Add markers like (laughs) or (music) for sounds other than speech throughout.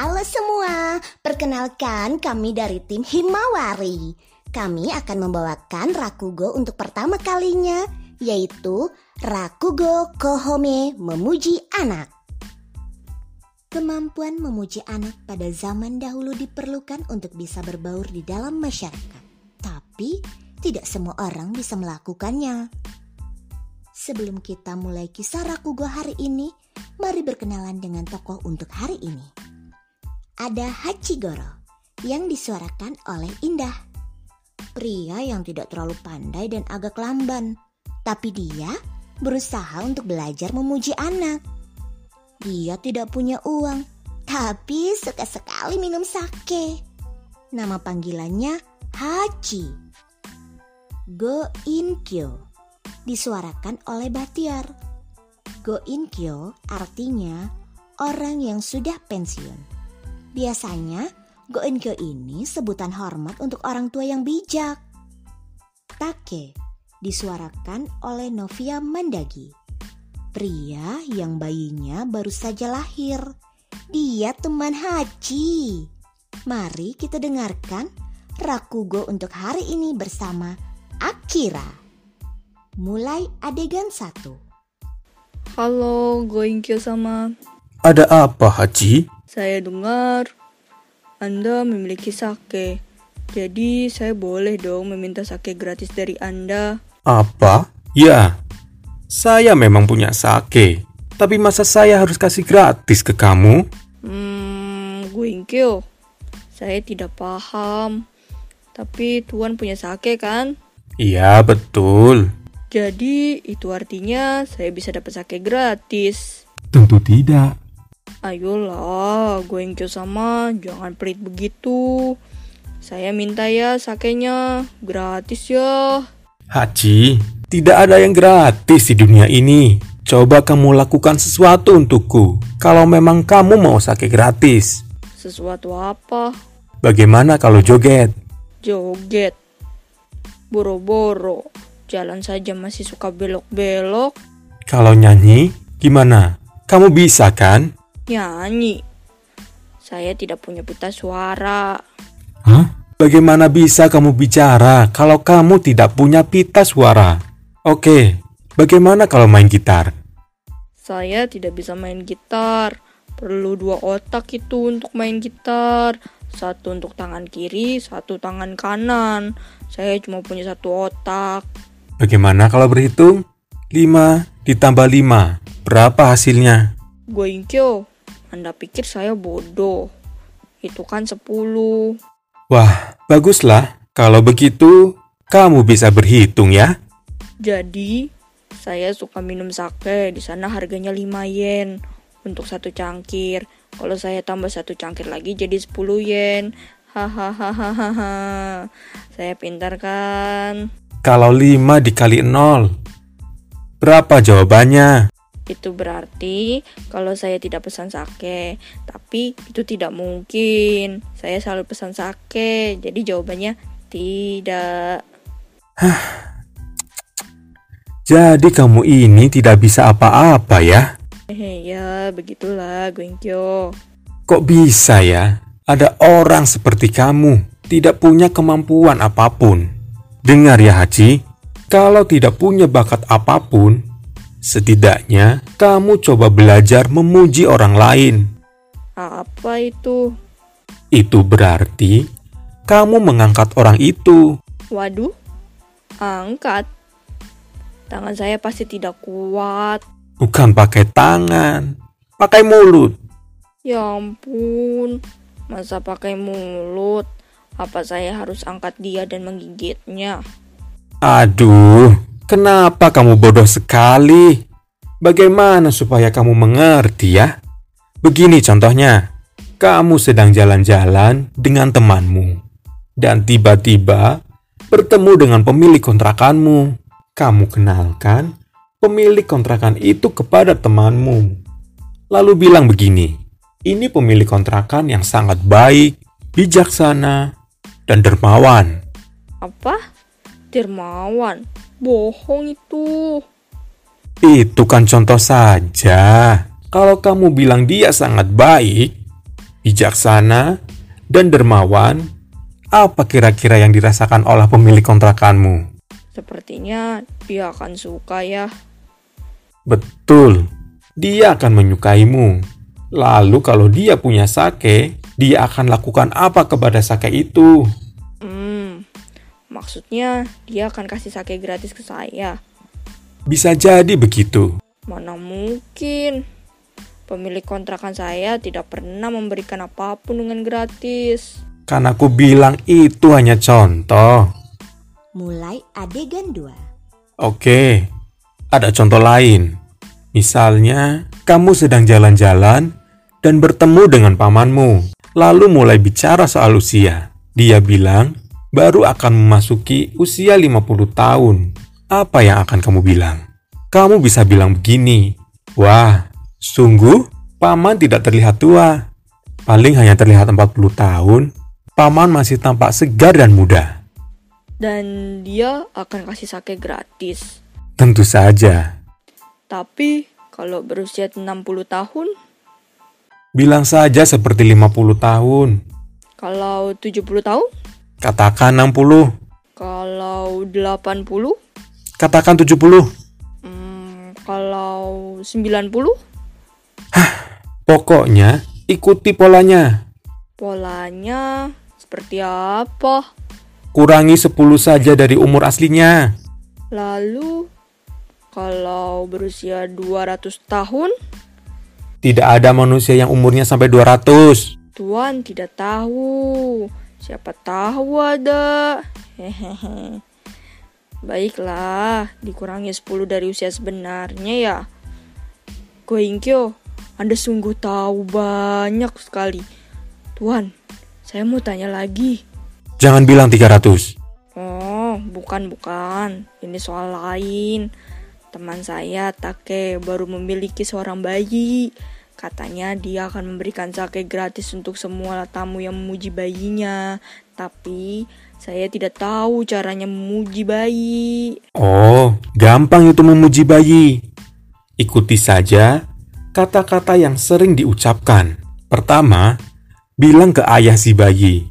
Halo semua, perkenalkan kami dari tim Himawari. Kami akan membawakan Rakugo untuk pertama kalinya, yaitu Rakugo Kohome Memuji Anak. Kemampuan memuji anak pada zaman dahulu diperlukan untuk bisa berbaur di dalam masyarakat. Tapi, tidak semua orang bisa melakukannya. Sebelum kita mulai kisah Rakugo hari ini, mari berkenalan dengan tokoh untuk hari ini. Ada Hachigoro yang disuarakan oleh Indah. Pria yang tidak terlalu pandai dan agak lamban, tapi dia berusaha untuk belajar memuji anak. Dia tidak punya uang, tapi suka sekali minum sake. Nama panggilannya Hachi. Go Inkyo disuarakan oleh Batiar. Go Inkyo artinya orang yang sudah pensiun. Biasanya Go Inkyo ini sebutan hormat untuk orang tua yang bijak. Take disuarakan oleh Novia Mandagi Pria yang bayinya baru saja lahir. Dia teman Haji. Mari kita dengarkan Rakugo untuk hari ini bersama Akira. Mulai adegan satu. Halo, Goinkyo sama. Ada apa, Haji? Saya dengar Anda memiliki sake. Jadi saya boleh dong meminta sake gratis dari Anda. Apa? Ya, saya memang punya sake, tapi masa saya harus kasih gratis ke kamu? Hmm, Guinkyo, saya tidak paham. Tapi Tuan punya sake kan? Iya, betul. Jadi itu artinya saya bisa dapat sake gratis. Tentu tidak. Ayolah, Guinkyo sama, jangan pelit begitu. Saya minta ya sakenya gratis ya. Haji, tidak ada yang gratis di dunia ini. Coba kamu lakukan sesuatu untukku. Kalau memang kamu mau sakit gratis. Sesuatu apa? Bagaimana kalau joget? Joget. Boro-boro. Jalan saja masih suka belok-belok. Kalau nyanyi, gimana? Kamu bisa kan? Nyanyi. Saya tidak punya pita suara. Hah? Bagaimana bisa kamu bicara kalau kamu tidak punya pita suara? Oke, bagaimana kalau main gitar? Saya tidak bisa main gitar. Perlu dua otak itu untuk main gitar. Satu untuk tangan kiri, satu tangan kanan. Saya cuma punya satu otak. Bagaimana kalau berhitung? 5 ditambah 5. Berapa hasilnya? Goinkyo, Anda pikir saya bodoh. Itu kan 10. Wah, baguslah. Kalau begitu, kamu bisa berhitung ya. Jadi, saya suka minum sake. Di sana harganya 5 yen untuk satu cangkir. Kalau saya tambah satu cangkir lagi jadi 10 yen. Hahaha. Saya pintar kan? Kalau 5 dikali 0, berapa jawabannya? Itu berarti kalau saya tidak pesan sake, tapi itu tidak mungkin. Saya selalu pesan sake, jadi jawabannya tidak. Jadi kamu ini tidak bisa apa-apa ya? Hehe, ya begitulah Guinkyo. Kok bisa ya? Ada orang seperti kamu tidak punya kemampuan apa pun. Dengar ya Haji, kalau tidak punya bakat apa pun, setidaknya kamu coba belajar memuji orang lain. Apa itu? Itu berarti kamu mengangkat orang itu. Waduh, angkat. Tangan saya pasti tidak kuat. Bukan pakai tangan, pakai mulut. Ya ampun, masa pakai mulut? Apa saya harus angkat dia dan menggigitnya? Aduh, kenapa kamu bodoh sekali? Bagaimana supaya kamu mengerti ya? Begini contohnya, kamu sedang jalan-jalan dengan temanmu, dan tiba-tiba bertemu dengan pemilik kontrakanmu kamu kenalkan pemilik kontrakan itu kepada temanmu. Lalu bilang begini, ini pemilik kontrakan yang sangat baik, bijaksana, dan dermawan. Apa? Dermawan? Bohong itu. Itu kan contoh saja. Kalau kamu bilang dia sangat baik, bijaksana, dan dermawan, apa kira-kira yang dirasakan oleh pemilik kontrakanmu? Sepertinya dia akan suka ya. Betul, dia akan menyukaimu. Lalu kalau dia punya sake, dia akan lakukan apa kepada sake itu? Maksudnya dia akan kasih sake gratis ke saya. Bisa jadi begitu. Mana mungkin? Pemilik kontrakan saya tidak pernah memberikan apa pun dengan gratis. Kan aku bilang itu hanya contoh. Mulai adegan 2. Oke, ada contoh lain. Misalnya, kamu sedang jalan-jalan dan bertemu dengan pamanmu, lalu mulai bicara soal usia. Dia bilang, baru akan memasuki usia 50 tahun. Apa yang akan kamu bilang? Kamu bisa bilang begini, Wah, Sungguh, paman tidak terlihat tua. Paling hanya terlihat 40 tahun. Paman masih tampak segar dan muda. Dan dia akan kasih sake gratis. Tentu saja. Tapi kalau berusia 60 tahun, Bilang saja seperti 50 tahun. kalau 70 tahun, Katakan 60. kalau 80, Katakan 70. hmm, kalau 90, Pokoknya ikuti polanya. polanya seperti apa? Kurangi 10 saja dari umur aslinya. Lalu kalau berusia 200 tahun, Tidak ada manusia yang umurnya sampai 200. Tuan tidak tahu. Siapa tahu ada. Hehehe. Baiklah, dikurangi 10 dari usia sebenarnya ya. Goingkyo, Anda sungguh tahu banyak sekali. Tuan, saya mau tanya lagi. Jangan bilang 300. Oh, bukan bukan. Ini soal lain. Teman saya Take baru memiliki seorang bayi. Katanya dia akan memberikan sake gratis untuk semua tamu yang memuji bayinya. Tapi saya tidak tahu caranya memuji bayi. Oh, gampang itu memuji bayi. Ikuti saja kata-kata yang sering diucapkan. Pertama, bilang ke ayah si bayi,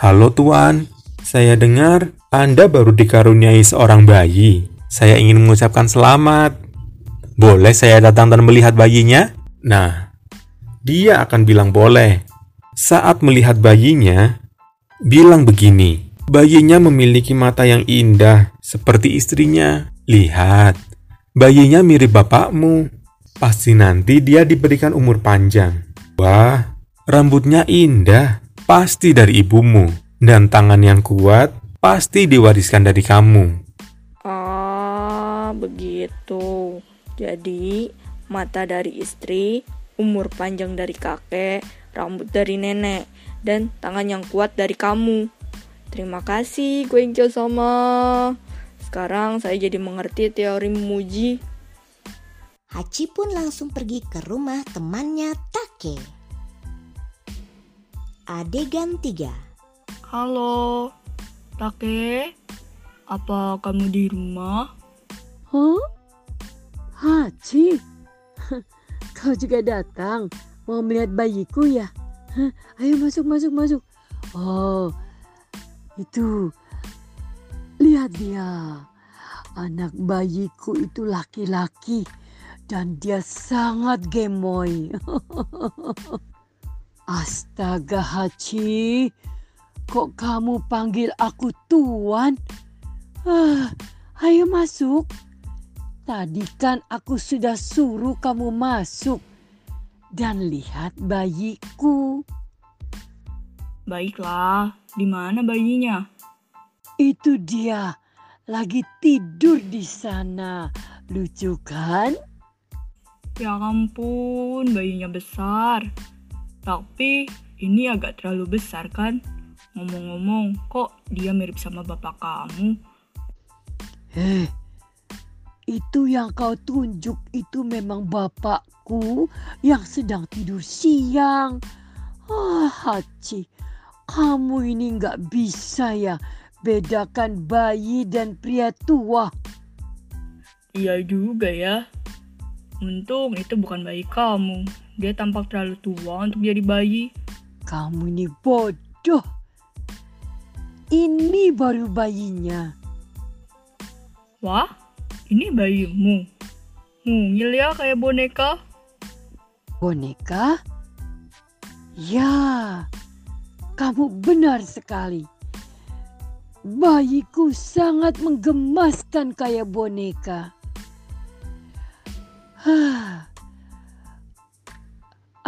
"Halo tuan, saya dengar Anda baru dikaruniai seorang bayi. Saya ingin mengucapkan selamat. Boleh saya datang dan melihat bayinya?" Nah, dia akan bilang boleh. Saat melihat bayinya, bilang begini, bayinya memiliki mata yang indah seperti istrinya. Lihat, bayinya mirip bapakmu. Pasti nanti dia diberikan umur panjang. Wah, rambutnya indah, pasti dari ibumu. Dan tangan yang kuat pasti diwariskan dari kamu. Ah, begitu. Jadi, mata dari istri, umur panjang dari kakek, rambut dari nenek, dan tangan yang kuat dari kamu. Terima kasih, Gwenkyo sama. Sekarang saya jadi mengerti teori memuji. Hachi pun langsung pergi ke rumah temannya Take. Adegan 3. Halo, Take. Apa kamu di rumah? Hah? Haji? Kau juga datang mau melihat bayiku ya? Hah? Ayo masuk, masuk, masuk. Oh, itu. Lihat dia. Anak bayiku itu laki-laki dan dia sangat gemoy. (laughs) Astaga Haji, kok kamu panggil aku tuan? Ah, ayo masuk. Tadi kan aku sudah suruh kamu masuk dan lihat bayiku. Baiklah, di mana bayinya? Itu dia lagi tidur di sana. Lucu kan? Ya ampun, bayinya besar. Tapi ini agak terlalu besar kan? Ngomong-ngomong, kok dia mirip sama bapak kamu? Eh, itu yang kau tunjuk itu memang bapakku yang sedang tidur siang. Ah, Haji, kamu ini nggak bisa ya bedakan bayi dan pria tua. Iya juga ya. Untung itu bukan bayi kamu. Dia tampak terlalu tua untuk jadi bayi. Kamu ini bodoh. Ini baru bayinya. Wah, ini bayimu. Mungil ya kayak boneka. Boneka? Ya, kamu benar sekali. Bayiku sangat menggemaskan kayak boneka. Hah.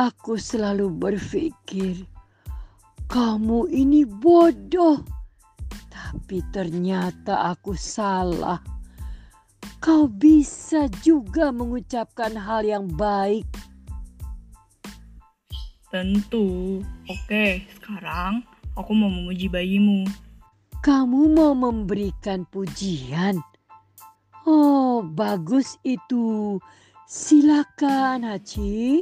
Aku selalu berpikir, kamu ini bodoh. Tapi ternyata aku salah. Kau bisa juga mengucapkan hal yang baik. Tentu. Oke, sekarang aku mau memuji bayimu. Kamu mau memberikan pujian? Oh, bagus itu. Silakan, Haji.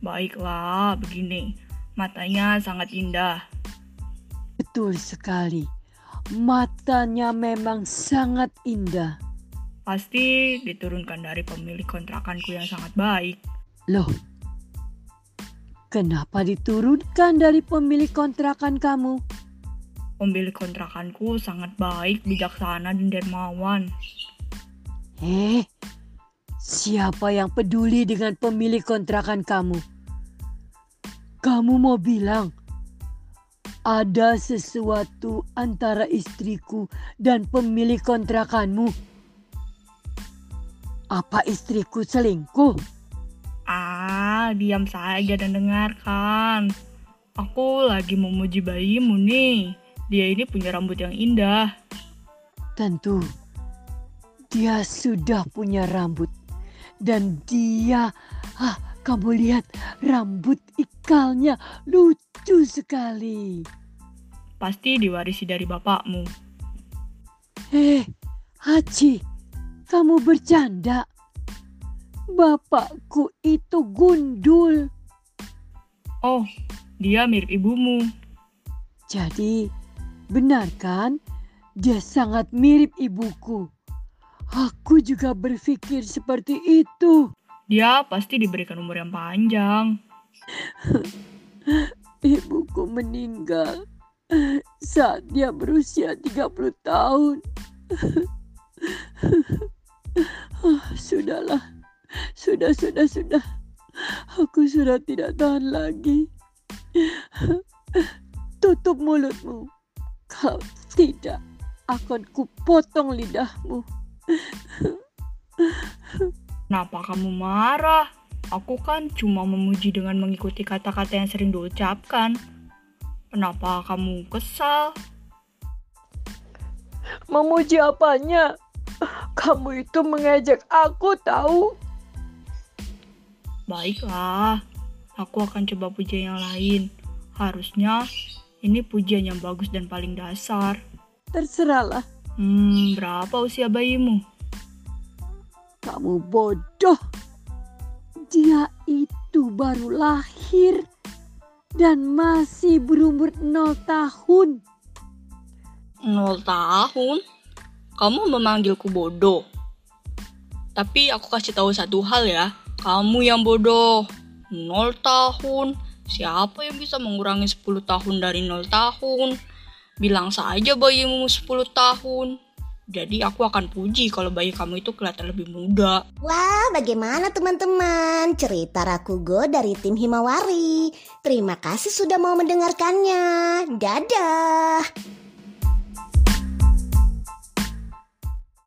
Baiklah, begini. Matanya sangat indah. Betul sekali. Matanya memang sangat indah. Pasti diturunkan dari pemilik kontrakanku yang sangat baik. Loh, kenapa diturunkan dari pemilik kontrakan kamu? Pemilik kontrakanku sangat baik, bijaksana, dan dermawan. Eh, siapa yang peduli dengan pemilik kontrakan kamu? Kamu mau bilang ada sesuatu antara istriku dan pemilik kontrakanmu? Apa istriku selingkuh? Ah, diam saja dan dengarkan. Aku lagi memuji bayimu nih. Dia ini punya rambut yang indah. Tentu, dia sudah punya rambut. Dan dia, ah, kamu lihat rambut ikalnya lucu sekali. Pasti diwarisi dari bapakmu. Eh, Haji, kamu bercanda. Bapakku itu gundul. Oh, dia mirip ibumu. Jadi, benar kan? Dia sangat mirip ibuku. Aku juga berpikir seperti itu. Dia pasti diberikan umur yang panjang. (laughs) Ibuku meninggal saat dia berusia 30 tahun. Ah, (laughs) Sudahlah, sudah, sudah, sudah. Aku sudah tidak tahan lagi. (laughs) Tutup mulutmu. Kalau tidak, akan kupotong lidahmu. Kenapa kamu marah? Aku kan cuma memuji dengan mengikuti kata-kata yang sering diucapkan. Kenapa kamu kesal? Memuji apanya? Kamu itu mengejek aku tahu. Baiklah, aku akan coba pujian yang lain. Harusnya ini pujian yang bagus dan paling dasar. Terserahlah, Hmm, berapa usia bayimu? Kamu bodoh. Dia itu baru lahir dan masih berumur nol tahun. Nol tahun? Kamu memanggilku bodoh. Tapi aku kasih tahu satu hal ya. Kamu yang bodoh. Nol tahun. Siapa yang bisa mengurangi 10 tahun dari nol tahun? Bilang saja bayimu 10 tahun. Jadi aku akan puji kalau bayi kamu itu kelihatan lebih muda. Wah, bagaimana teman-teman? Cerita Rakugo dari tim Himawari. Terima kasih sudah mau mendengarkannya. Dadah.